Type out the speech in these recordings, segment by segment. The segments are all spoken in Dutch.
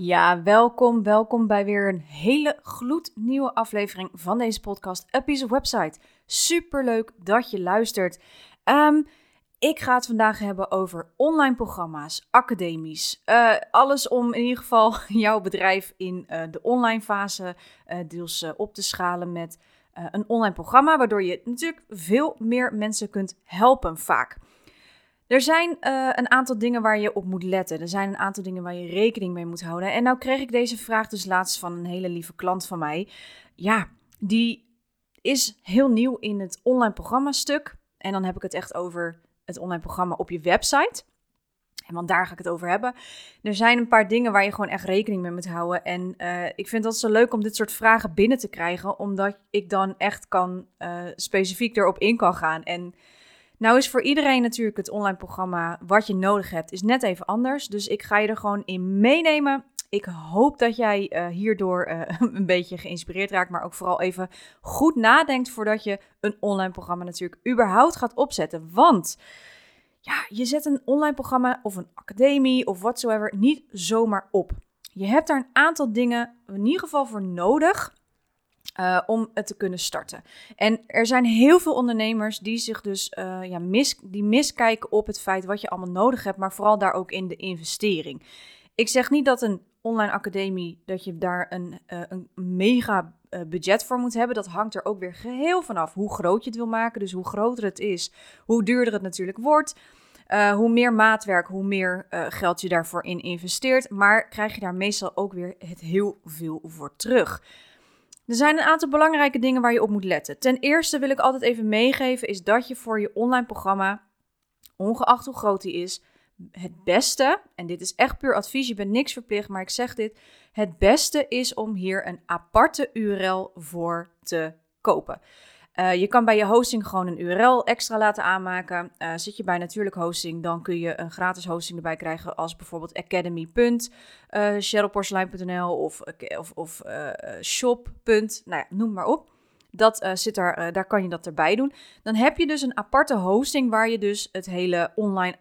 Ja, welkom, welkom bij weer een hele gloednieuwe aflevering van deze podcast, A Piece of Website. Super leuk dat je luistert. Um, ik ga het vandaag hebben over online programma's, academies. Uh, alles om in ieder geval jouw bedrijf in uh, de online fase uh, deels op te schalen met een online programma, waardoor je natuurlijk veel meer mensen kunt helpen vaak. Er zijn uh, een aantal dingen waar je op moet letten. Er zijn een aantal dingen waar je rekening mee moet houden. En nou kreeg ik deze vraag dus laatst van een hele lieve klant van mij. Ja, die is heel nieuw in het online programma stuk. En dan heb ik het echt over het online programma op je website. En want daar ga ik het over hebben. Er zijn een paar dingen waar je gewoon echt rekening mee moet houden. En uh, ik vind het zo leuk om dit soort vragen binnen te krijgen. Omdat ik dan echt kan uh, specifiek erop in kan gaan. En nou is voor iedereen natuurlijk het online programma wat je nodig hebt, is net even anders. Dus ik ga je er gewoon in meenemen. Ik hoop dat jij uh, hierdoor uh, een beetje geïnspireerd raakt, maar ook vooral even goed nadenkt voordat je een online programma natuurlijk überhaupt gaat opzetten. Want ja, je zet een online programma of een academie of whatsoever niet zomaar op. Je hebt daar een aantal dingen in ieder geval voor nodig uh, om het te kunnen starten. En er zijn heel veel ondernemers die zich dus uh, ja, mis, die miskijken op het feit wat je allemaal nodig hebt, maar vooral daar ook in de investering. Ik zeg niet dat een online academie, dat je daar een, uh, een mega budget voor moet hebben. Dat hangt er ook weer geheel vanaf hoe groot je het wil maken. Dus hoe groter het is, hoe duurder het natuurlijk wordt. Hoe meer maatwerk, hoe meer geld je daarvoor in investeert. Maar krijg je daar meestal ook weer het heel veel voor terug. Er zijn een aantal belangrijke dingen waar je op moet letten. Ten eerste wil ik altijd even meegeven, is dat je voor je online programma, ongeacht hoe groot die is, het beste, en dit is echt puur advies, je bent niks verplicht, maar ik zeg dit, het beste is om hier een aparte URL voor te kopen. Uh, je kan bij je hosting gewoon een URL extra laten aanmaken. Uh, zit je bij natuurlijk hosting, dan kun je een gratis hosting erbij krijgen als bijvoorbeeld academy.cherylporcelein.nl of, of, of uh, shop. Nou ja, noem maar op. Dat zit daar, daar kan je dat erbij doen. Dan heb je dus een aparte hosting waar je dus het hele online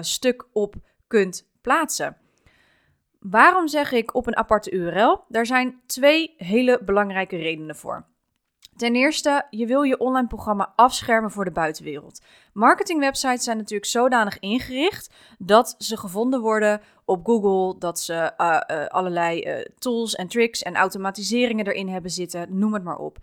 stuk op kunt plaatsen. Waarom zeg ik op een aparte URL? Daar zijn twee hele belangrijke redenen voor. Ten eerste, je wil je online programma afschermen voor de buitenwereld. Marketingwebsites zijn natuurlijk zodanig ingericht dat ze gevonden worden op Google, dat ze uh, uh, allerlei uh, tools en tricks en automatiseringen erin hebben zitten, noem het maar op.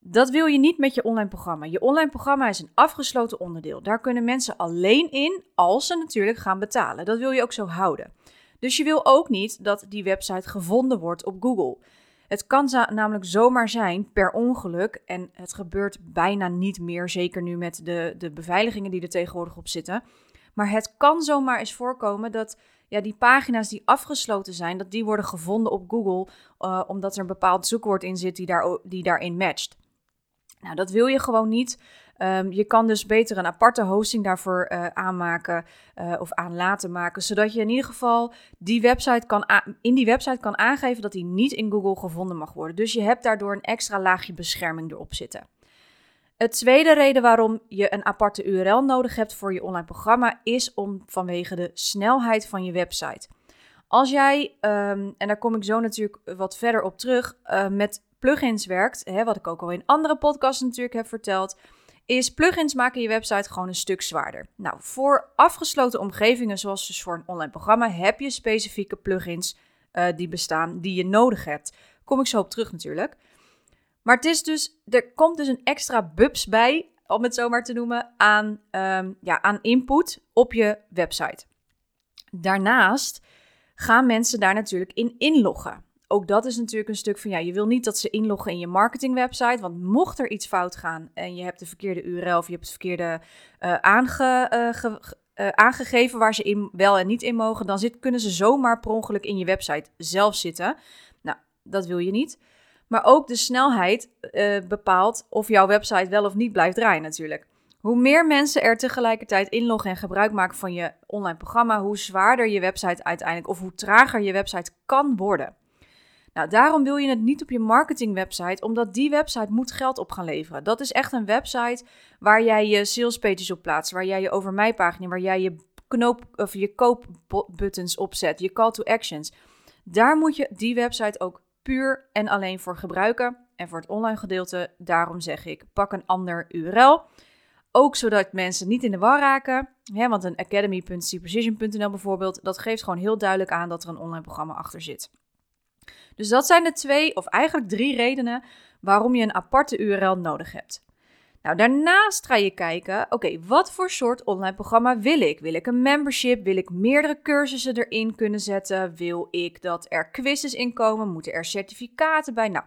Dat wil je niet met je online programma. Je online programma is een afgesloten onderdeel. Daar kunnen mensen alleen in als ze natuurlijk gaan betalen. Dat wil je ook zo houden. Dus je wil ook niet dat die website gevonden wordt op Google. Het kan namelijk zomaar zijn, per ongeluk, en het gebeurt bijna niet meer, zeker nu met de, de beveiligingen die er tegenwoordig op zitten. Maar het kan zomaar eens voorkomen dat ja, die pagina's die afgesloten zijn, dat die worden gevonden op Google, uh, omdat er een bepaald zoekwoord in zit die, daar, die daarin matcht. Nou, dat wil je gewoon niet. Um, je kan dus beter een aparte hosting daarvoor uh, aanmaken uh, of aan laten maken, zodat je in ieder geval die website kan in die website kan aangeven dat die niet in Google gevonden mag worden. Dus je hebt daardoor een extra laagje bescherming erop zitten. Het tweede reden waarom je een aparte URL nodig hebt voor je online programma is om vanwege de snelheid van je website. Als jij, um, en daar kom ik zo natuurlijk wat verder op terug, uh, met plugins werkt, hè, wat ik ook al in andere podcasts natuurlijk heb verteld, is plugins maken je website gewoon een stuk zwaarder. Nou, voor afgesloten omgevingen, zoals dus voor een online programma, heb je specifieke plugins uh, die bestaan die je nodig hebt. Kom ik zo op terug natuurlijk. Maar het is dus, er komt dus een extra bubs bij, om het zo maar te noemen, aan, um, ja, aan input op je website. Daarnaast gaan mensen daar natuurlijk in inloggen ook dat is natuurlijk een stuk van ja, je wil niet dat ze inloggen in je marketingwebsite. Want mocht er iets fout gaan en je hebt de verkeerde URL of je hebt het verkeerde uh, aange, uh, uh, aangegeven waar ze in wel en niet in mogen, dan zit, kunnen ze zomaar per ongeluk in je website zelf zitten. Nou, dat wil je niet. Maar ook de snelheid bepaalt of jouw website wel of niet blijft draaien natuurlijk. Hoe meer mensen er tegelijkertijd inloggen en gebruik maken van je online programma, hoe zwaarder je website uiteindelijk of hoe trager je website kan worden. Nou, daarom wil je het niet op je marketingwebsite, omdat die website moet geld op gaan leveren. Dat is echt een website waar jij je salespages op plaatst, waar jij je over mij waar jij je knoop of je koopbuttons opzet, je call to actions. Daar moet je die website ook puur en alleen voor gebruiken. En voor het online gedeelte, daarom zeg ik, pak een ander URL. Ook zodat mensen niet in de war raken. Want een academy.cprecision.nl bijvoorbeeld, dat geeft gewoon heel duidelijk aan dat er een online programma achter zit. Dus dat zijn de twee, of eigenlijk drie redenen waarom je een aparte URL nodig hebt. Nou, daarnaast ga je kijken, oké, wat voor soort online programma wil ik? Wil ik een membership? Wil ik meerdere cursussen erin kunnen zetten? Wil ik dat er quizzes in komen? Moeten er certificaten bij? Nou,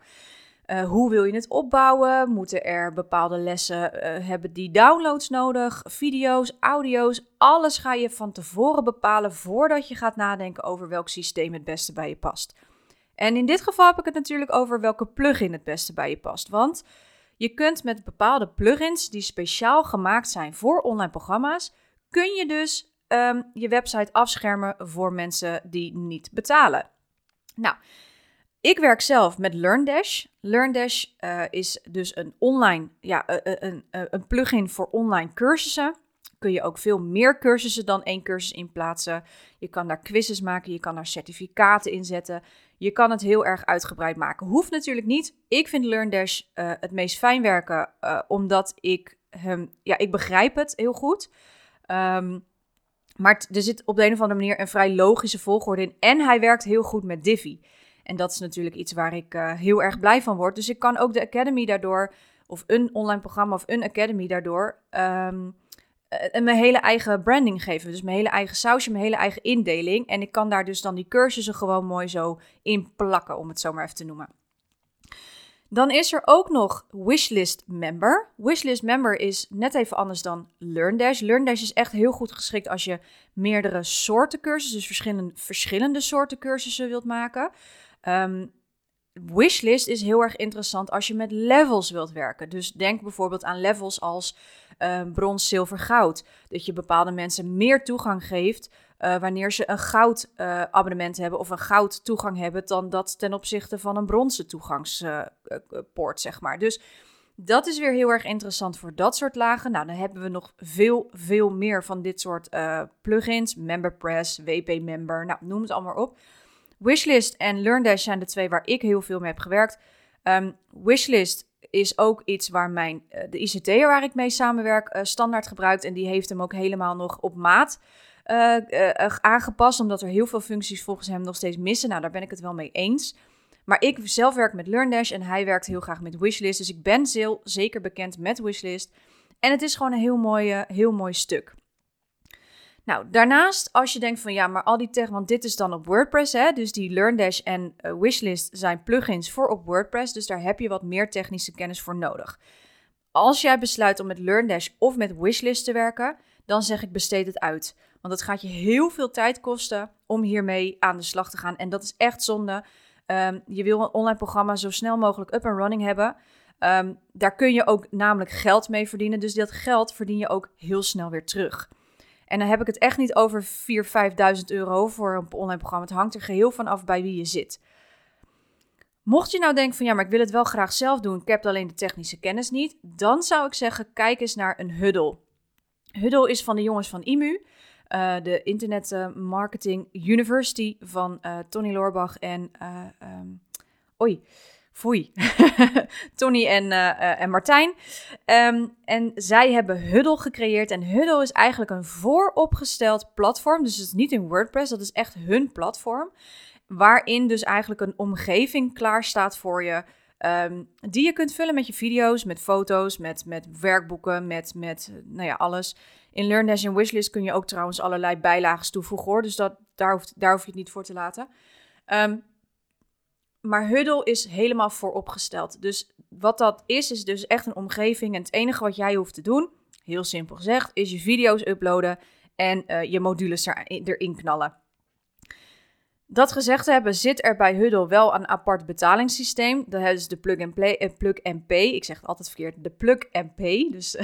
uh, hoe wil je het opbouwen? Moeten er bepaalde lessen uh, hebben die downloads nodig? Video's, audio's, alles ga je van tevoren bepalen voordat je gaat nadenken over welk systeem het beste bij je past. En in dit geval heb ik het natuurlijk over welke plugin het beste bij je past. Want je kunt met bepaalde plugins die speciaal gemaakt zijn voor online programma's, kun je dus um, je website afschermen voor mensen die niet betalen. Nou, ik werk zelf met LearnDash. LearnDash uh, is dus een online, ja, uh, een, een plugin voor online cursussen. Kun je ook veel meer cursussen dan één cursus in plaatsen. Je kan daar quizzes maken, je kan daar certificaten in zetten. Je kan het heel erg uitgebreid maken. Hoeft natuurlijk niet. Ik vind LearnDash uh, het meest fijn werken, uh, omdat ik hem, ja, ik begrijp het heel goed. Um, maar er zit op de een of andere manier een vrij logische volgorde in. En hij werkt heel goed met Divi. En dat is natuurlijk iets waar ik uh, heel erg blij van word. Dus ik kan ook de Academy daardoor, of een online programma of een Academy daardoor, um, uh, mijn hele eigen branding geven. Dus mijn hele eigen sausje, mijn hele eigen indeling. En ik kan daar dus dan die cursussen gewoon mooi zo in plakken, om het zo maar even te noemen. Dan is er ook nog Wishlist Member. Wishlist Member is net even anders dan LearnDash. LearnDash is echt heel goed geschikt als je meerdere soorten cursussen, dus verschillende, verschillende soorten cursussen wilt maken. Um, Wishlist is heel erg interessant als je met levels wilt werken. Dus denk bijvoorbeeld aan levels als uh, brons, zilver, goud. Dat je bepaalde mensen meer toegang geeft uh, wanneer ze een goud uh, abonnement hebben of een goud toegang hebben, dan dat ten opzichte van een bronzen toegangspoort, zeg maar. Dus dat is weer heel erg interessant voor dat soort lagen. Nou, dan hebben we nog veel, veel meer van dit soort plugins. MemberPress, WP Member, nou, noem het allemaal op. Wishlist en LearnDash zijn de twee waar ik heel veel mee heb gewerkt. Um, Wishlist is ook iets waar mijn, uh, de ICT'er waar ik mee samenwerk uh, standaard gebruikt. En die heeft hem ook helemaal nog op maat uh, aangepast. Omdat er heel veel functies volgens hem nog steeds missen. Nou, daar ben ik het wel mee eens. Maar ik zelf werk met LearnDash en hij werkt heel graag met Wishlist. Dus ik ben heel zeker bekend met Wishlist. En het is gewoon een heel mooi, heel mooi stuk. Nou, daarnaast, als je denkt van ja, maar al die tech, want dit is dan op WordPress, hè, dus die LearnDash en uh, Wishlist zijn plugins voor op WordPress, dus daar heb je wat meer technische kennis voor nodig. Als jij besluit om met LearnDash of met Wishlist te werken, dan zeg ik besteed het uit. Want het gaat je heel veel tijd kosten om hiermee aan de slag te gaan. En dat is echt zonde. Um, je wil een online programma zo snel mogelijk up and running hebben. Um, daar kun je ook namelijk geld mee verdienen. Dus dat geld verdien je ook heel snel weer terug. En dan heb ik het echt niet over 4.000, 5.000 euro voor een online programma. Het hangt er geheel van af bij wie je zit. Mocht je nou denken van ja, maar ik wil het wel graag zelf doen, ik heb alleen de technische kennis niet, dan zou ik zeggen, kijk eens naar een Huddle. Huddle is van de jongens van IMU, uh, de Internet Marketing University van uh, Tony Loorbach en, um, Foei. Tony en, uh, en Martijn. Um, en zij hebben Huddle gecreëerd. En Huddle is eigenlijk een vooropgesteld platform. Dus het is niet in WordPress, dat is echt hun platform. Waarin dus eigenlijk een omgeving klaar staat voor je. Um, die je kunt vullen met je video's, met foto's, met, met werkboeken, met, met nou ja, alles. In LearnDash en Wishlist kun je ook trouwens allerlei bijlagen toevoegen hoor. Dus dat, daar, hoef, daar hoef je het niet voor te laten. Um, maar Huddle is helemaal vooropgesteld. Dus wat dat is, is dus echt een omgeving. En het enige wat jij hoeft te doen, heel simpel gezegd, is je video's uploaden en uh, je modules er, erin knallen. Dat gezegd hebben, zit er bij Huddle wel een apart betalingssysteem. Dat is de plug and play, uh, plug and. Ik zeg het altijd verkeerd, de plug and pay. Dus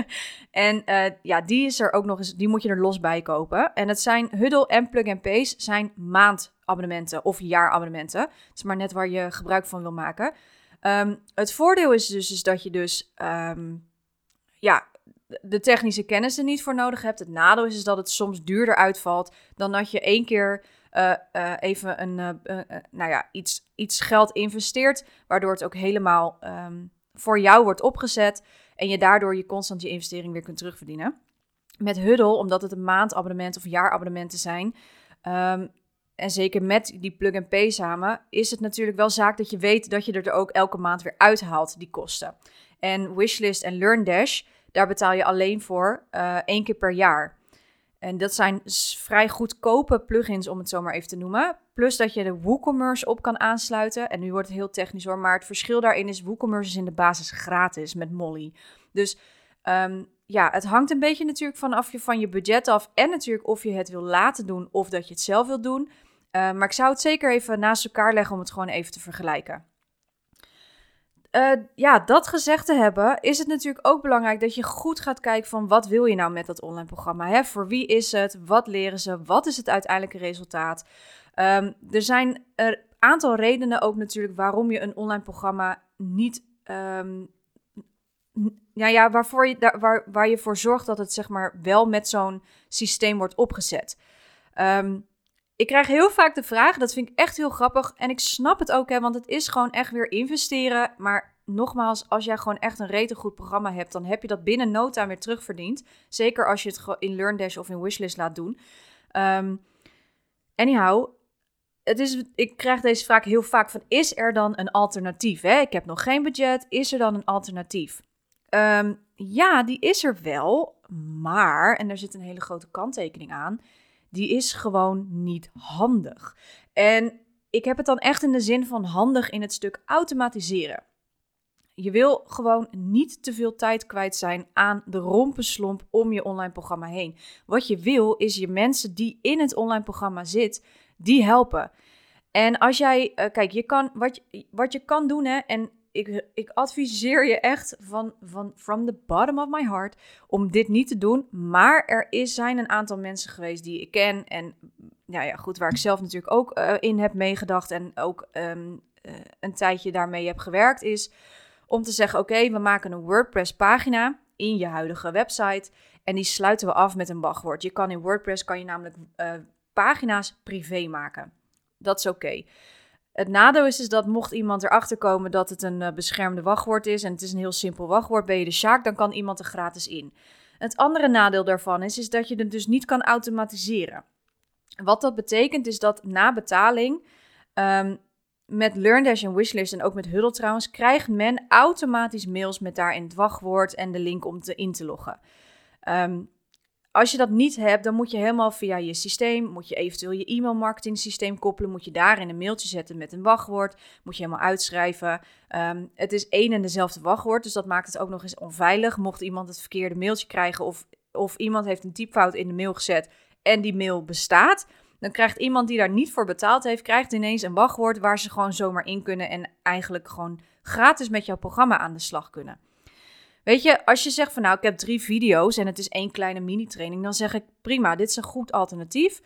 en uh, ja, die is er ook nog eens, die moet je er los bij kopen. En het zijn Huddle en plug and pays zijn maandabonnementen of jaarabonnementen. Het is maar net waar je gebruik van wil maken. Um, het voordeel is dus dat je dus um, ja, de technische kennis er niet voor nodig hebt. Het nadeel is, dat het soms duurder uitvalt dan dat je één keer uh, uh, even een, uh, nou ja, iets, iets geld investeert, waardoor het ook helemaal um, voor jou wordt opgezet en je daardoor je constant je investering weer kunt terugverdienen. Met Huddle, omdat het een maandabonnement of jaarabonnementen zijn, en zeker met die plug-and-pay samen, is het natuurlijk wel zaak dat je weet dat je er ook elke maand weer uithaalt, die kosten. En Wishlist en LearnDash, daar betaal je alleen voor uh, één keer per jaar. En dat zijn vrij goedkope plugins, om het zo maar even te noemen. Plus dat je de WooCommerce op kan aansluiten. En nu wordt het heel technisch hoor, maar het verschil daarin is WooCommerce is in de basis gratis met Molly. Dus um, ja, het hangt een beetje natuurlijk vanaf je, van je budget af. En natuurlijk of je het wil laten doen of dat je het zelf wil doen. Uh, maar ik zou het zeker even naast elkaar leggen om het gewoon even te vergelijken. Uh, ja, dat gezegd te hebben, is het natuurlijk ook belangrijk dat je goed gaat kijken van wat wil je nou met dat online programma? Hè? Voor wie is het? Wat leren ze? Wat is het uiteindelijke resultaat? Um, er zijn een aantal redenen ook natuurlijk waarom je een online programma niet, um, ja, ja, waarvoor je, waar, waar je voor zorgt dat het zeg maar wel met zo'n systeem wordt opgezet. Um, ik krijg heel vaak de vraag, dat vind ik echt heel grappig. En ik snap het ook, hè, want het is gewoon echt weer investeren. Maar nogmaals, als jij gewoon echt een rete goed programma hebt, dan heb je dat binnen no time weer terugverdiend. Zeker als je het in LearnDash of in Wishlist laat doen. Um, anyhow, het is, ik krijg deze vraag heel vaak van, is er dan een alternatief? Hè? Ik heb nog geen budget, is er dan een alternatief? Um, ja, die is er wel, maar, en daar zit een hele grote kanttekening aan die is gewoon niet handig. En ik heb het dan echt in de zin van handig in het stuk automatiseren. Je wil gewoon niet te veel tijd kwijt zijn aan de rompenslomp om je online programma heen. Wat je wil is je mensen die in het online programma zitten, die helpen. En als jij, uh, kijk, je kan, wat, je, wat je kan doen, hè, en ik, ik adviseer je echt van, van from the bottom of my heart om dit niet te doen. Maar er is, zijn een aantal mensen geweest die ik ken. En ja, ja goed, waar ik zelf natuurlijk ook uh, in heb meegedacht en ook um, uh, een tijdje daarmee heb gewerkt, is om te zeggen: oké, we maken een WordPress pagina in je huidige website. En die sluiten we af met een wachtwoord. Je kan in WordPress kan je namelijk uh, pagina's privé maken. Dat is oké. Het nadeel is, is dat mocht iemand erachter komen dat het een uh, beschermde wachtwoord is en het is een heel simpel wachtwoord, ben je de Sjaak, dan kan iemand er gratis in. Het andere nadeel daarvan is, is dat je het dus niet kan automatiseren. Wat dat betekent is dat na betaling um, met LearnDash en Wishlist en ook met Huddle trouwens, krijgt men automatisch mails met daarin het wachtwoord en de link om te in te loggen. Um, als je dat niet hebt, dan moet je helemaal via je systeem, moet je eventueel je e-mail marketing systeem koppelen, moet je daarin een mailtje zetten met een wachtwoord, moet je helemaal uitschrijven. Um, het is één en dezelfde wachtwoord, dus dat maakt het ook nog eens onveilig. Mocht iemand het verkeerde mailtje krijgen of, of iemand heeft een typfout in de mail gezet en die mail bestaat, dan krijgt iemand die daar niet voor betaald heeft, krijgt ineens een wachtwoord waar ze gewoon zomaar in kunnen en eigenlijk gewoon gratis met jouw programma aan de slag kunnen. Weet je, als je zegt van nou, ik heb drie video's en het is één kleine mini-training, dan zeg ik prima, dit is een goed alternatief.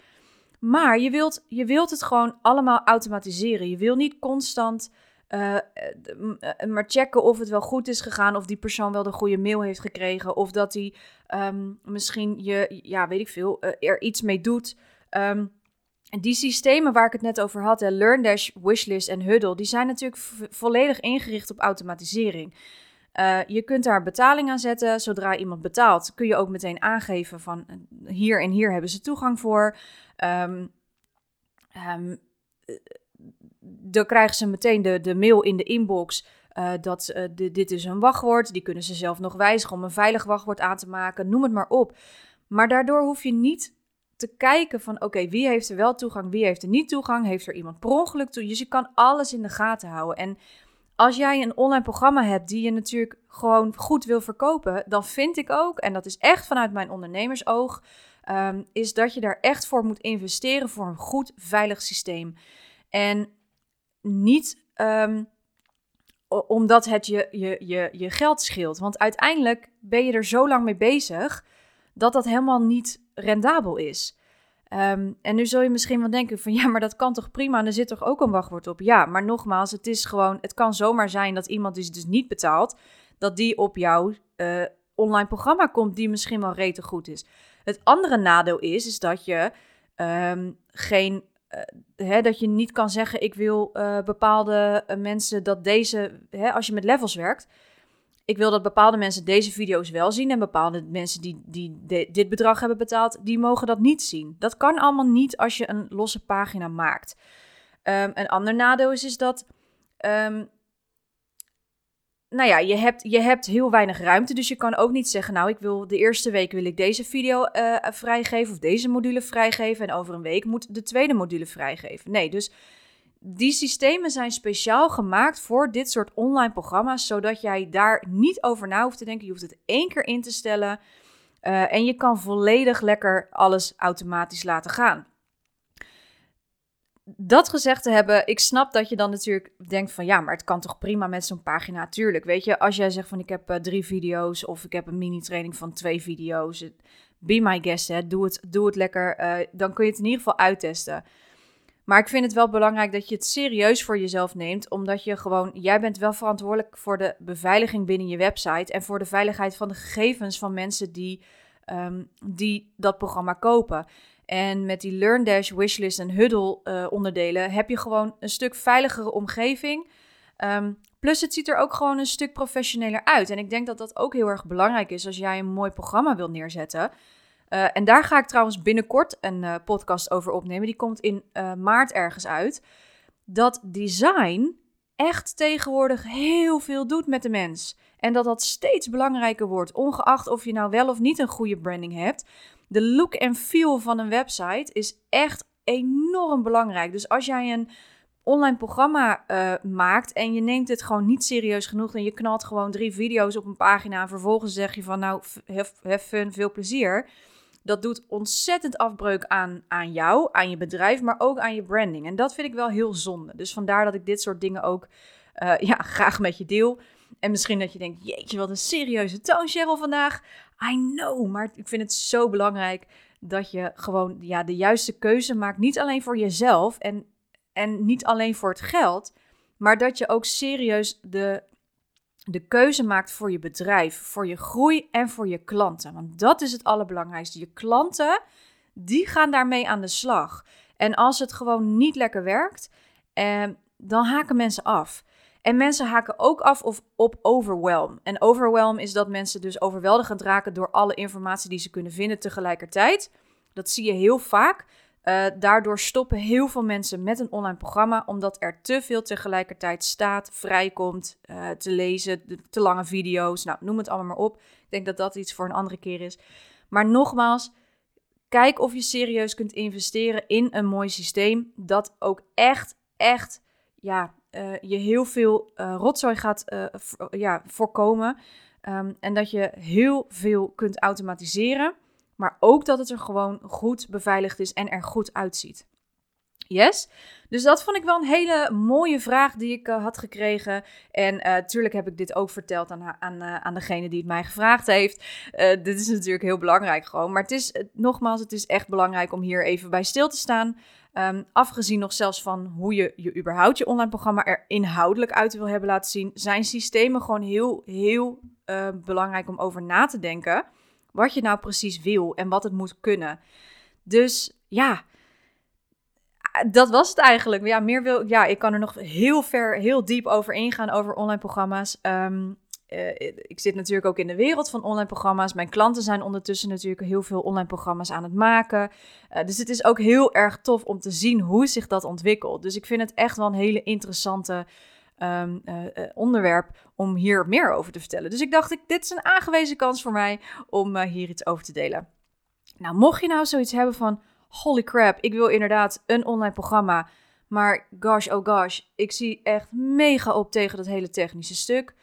Maar je wilt, je wilt het gewoon allemaal automatiseren. Je wil niet constant uh, maar checken of het wel goed is gegaan, of die persoon wel de goede mail heeft gekregen, of dat hij um, misschien je, ja, weet ik veel, uh, er iets mee doet. Um, die systemen waar ik het net over had, LearnDash, Wishlist en Huddle, die zijn natuurlijk volledig ingericht op automatisering. Uh, je kunt daar betaling aan zetten. Zodra iemand betaalt, kun je ook meteen aangeven van hier en hier hebben ze toegang voor. Um, dan krijgen ze meteen de, de mail in de inbox dat dit is een wachtwoord. Die kunnen ze zelf nog wijzigen om een veilig wachtwoord aan te maken. Noem het maar op. Maar daardoor hoef je niet te kijken van oké, wie heeft er wel toegang, wie heeft er niet toegang, heeft er iemand per ongeluk toe. Dus je kan alles in de gaten houden. En als jij een online programma hebt die je natuurlijk gewoon goed wil verkopen, dan vind ik ook, en dat is echt vanuit mijn ondernemersoog, ehm, is dat je daar echt voor moet investeren voor een goed, veilig systeem. En niet ehm, omdat het je, je, je, je geld scheelt. Want uiteindelijk ben je er zo lang mee bezig dat dat helemaal niet rendabel is. Ehm, en nu zul je misschien wel denken van ja, maar dat kan toch prima en er zit toch ook een wachtwoord op. Ja, maar nogmaals, het is gewoon, het kan zomaar zijn dat iemand die dus niet betaalt, dat die op jouw uh, online programma komt die misschien wel rete goed is. Het andere nadeel is, is dat je um, geen, uh, hè, dat je niet kan zeggen ik wil uh, bepaalde mensen dat deze, hè, als je met levels werkt, ik wil dat bepaalde mensen deze video's wel zien en bepaalde mensen die, die dit bedrag hebben betaald, die mogen dat niet zien. Dat kan allemaal niet als je een losse pagina maakt. Um, een ander nadeel is, is dat, um, nou ja, je hebt, je hebt heel weinig ruimte, dus je kan ook niet zeggen, nou, ik wil de eerste week wil ik deze video uh, vrijgeven of deze module vrijgeven en over een week moet de tweede module vrijgeven. Nee, dus die systemen zijn speciaal gemaakt voor dit soort online programma's, zodat jij daar niet over na hoeft te denken. Je hoeft het één keer in te stellen uh, en je kan volledig lekker alles automatisch laten gaan. Dat gezegd te hebben, ik snap dat je dan natuurlijk denkt van ja, maar het kan toch prima met zo'n pagina. Tuurlijk, weet je, als jij zegt van ik heb uh, drie video's of ik heb een mini-training van twee video's, be my guest, hè, doe, het, doe het lekker, dan kun je het in ieder geval uittesten. Maar ik vind het wel belangrijk dat je het serieus voor jezelf neemt, omdat je gewoon, jij bent wel verantwoordelijk voor de beveiliging binnen je website en voor de veiligheid van de gegevens van mensen die, um, die dat programma kopen. En met die LearnDash, Wishlist en Huddle uh, onderdelen heb je gewoon een stuk veiligere omgeving. Um, plus het ziet er ook gewoon een stuk professioneler uit. En ik denk dat dat ook heel erg belangrijk is als jij een mooi programma wilt neerzetten. Uh, en daar ga ik trouwens binnenkort een uh, podcast over opnemen. Die komt in uh, maart ergens uit. Dat design echt tegenwoordig heel veel doet met de mens. En dat dat steeds belangrijker wordt, ongeacht of je nou wel of niet een goede branding hebt. De look en feel van een website is echt enorm belangrijk. Dus als jij een online programma maakt en je neemt het gewoon niet serieus genoeg en je knalt gewoon drie video's op een pagina en vervolgens zeg je van nou, have fun, veel plezier dat doet ontzettend afbreuk aan, aan jou, aan je bedrijf, maar ook aan je branding. En dat vind ik wel heel zonde. Dus vandaar dat ik dit soort dingen ook uh, ja, graag met je deel. En misschien dat je denkt, jeetje, wat een serieuze toon, Cheryl, vandaag. I know, maar ik vind het zo belangrijk dat je gewoon ja, de juiste keuze maakt. Niet alleen voor jezelf en, en niet alleen voor het geld, maar dat je ook serieus de de keuze maakt voor je bedrijf, voor je groei en voor je klanten. Want dat is het allerbelangrijkste. Je klanten, die gaan daarmee aan de slag. En als het gewoon niet lekker werkt, eh, dan haken mensen af. En mensen haken ook af of op overwhelm. En overwhelm is dat mensen dus overweldigend raken door alle informatie die ze kunnen vinden tegelijkertijd. Dat zie je heel vaak. Uh, daardoor stoppen heel veel mensen met een online programma, omdat er te veel tegelijkertijd staat, vrijkomt, uh, te lezen, te lange video's, nou noem het allemaal maar op. Ik denk dat dat iets voor een andere keer is. Maar nogmaals, kijk of je serieus kunt investeren in een mooi systeem dat ook echt, echt, ja, uh, je heel veel rotzooi gaat ja, voorkomen. Um, en dat je heel veel kunt automatiseren. Maar ook dat het er gewoon goed beveiligd is en er goed uitziet. Yes? Dus dat vond ik wel een hele mooie vraag die ik uh, had gekregen. En natuurlijk uh, heb ik dit ook verteld aan, aan, uh, aan degene die het mij gevraagd heeft. dit is natuurlijk heel belangrijk gewoon. Maar het is, nogmaals, het is echt belangrijk om hier even bij stil te staan. Um, afgezien nog zelfs van hoe je, je überhaupt je online programma er inhoudelijk uit wil hebben laten zien, zijn systemen gewoon heel, heel belangrijk om over na te denken wat je nou precies wil en wat het moet kunnen. Dus ja, dat was het eigenlijk. Ja, meer wil ja, ik kan er nog heel ver, heel diep over ingaan over online programma's. Um, uh, ik zit natuurlijk ook in de wereld van online programma's. Mijn klanten zijn ondertussen natuurlijk heel veel online programma's aan het maken. Uh, dus het is ook heel erg tof om te zien hoe zich dat ontwikkelt. Dus ik vind het echt wel een hele interessante um, uh, onderwerp om hier meer over te vertellen. Dus ik dacht, ik, dit is een aangewezen kans voor mij om uh, hier iets over te delen. Nou, mocht je nou zoiets hebben van, holy crap, ik wil inderdaad een online programma, maar gosh, oh gosh, ik zie echt mega op tegen dat hele technische stuk.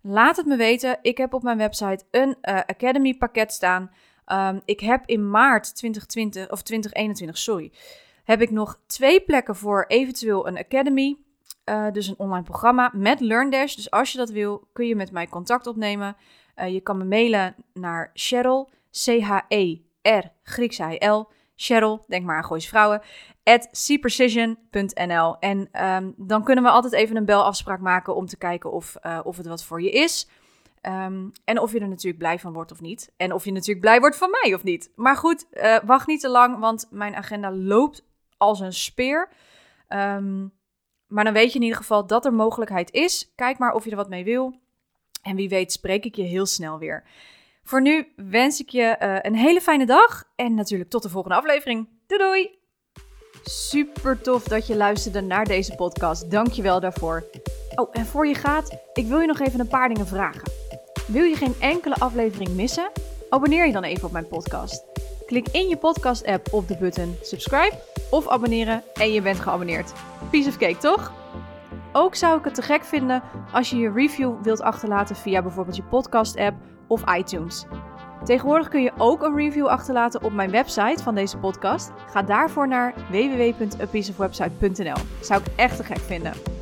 Laat het me weten. Ik heb op mijn website een uh, Academy pakket staan. Ehm, ik heb in maart 2020, of 2021, sorry, heb ik nog twee plekken voor eventueel een academy. Uh, dus een online programma met LearnDash. Dus als je dat wil, kun je met mij contact opnemen. Uh, je kan me mailen naar Cheryl, C-H-E-R, Grieks I-L, Cheryl, denk maar aan Gooise Vrouwen, at cprecision.nl. En um, dan kunnen we altijd even een belafspraak maken om te kijken of, uh, of het wat voor je is. Um, en of je er natuurlijk blij van wordt of niet. En of je natuurlijk blij wordt van mij of niet. Maar goed, wacht niet te lang, want mijn agenda loopt als een speer. Um, maar dan weet je in ieder geval dat er mogelijkheid is. Kijk maar of je er wat mee wil. En wie weet spreek ik je heel snel weer. Voor nu wens ik je uh, een hele fijne dag. En natuurlijk tot de volgende aflevering. Doei doei! Super tof dat je luisterde naar deze podcast. Dank je wel daarvoor. Oh, en voor je gaat, ik wil je nog even een paar dingen vragen. Wil je geen enkele aflevering missen? Abonneer je dan even op mijn podcast. Klik in je podcast-app op de button subscribe of abonneren en je bent geabonneerd. Piece of cake, toch? Ook zou ik het te gek vinden als je je review wilt achterlaten via bijvoorbeeld je podcast-app of iTunes. Tegenwoordig kun je ook een review achterlaten op mijn website van deze podcast. Ga daarvoor naar www.apieceofwebsite.nl. Zou ik echt te gek vinden.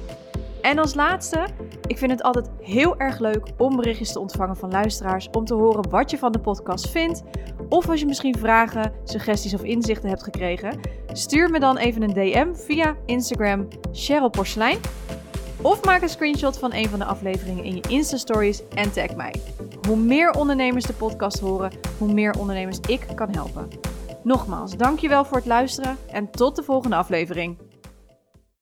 En als laatste, ik vind het altijd heel erg leuk om berichtjes te ontvangen van luisteraars. Om te horen wat je van de podcast vindt. Of als je misschien vragen, suggesties of inzichten hebt gekregen. Stuur me dan even een DM via Instagram Cheryl Porcelein. Of maak een screenshot van een van de afleveringen in je Insta-stories en tag mij. Hoe meer ondernemers de podcast horen, hoe meer ondernemers ik kan helpen. Nogmaals, dankjewel voor het luisteren en tot de volgende aflevering.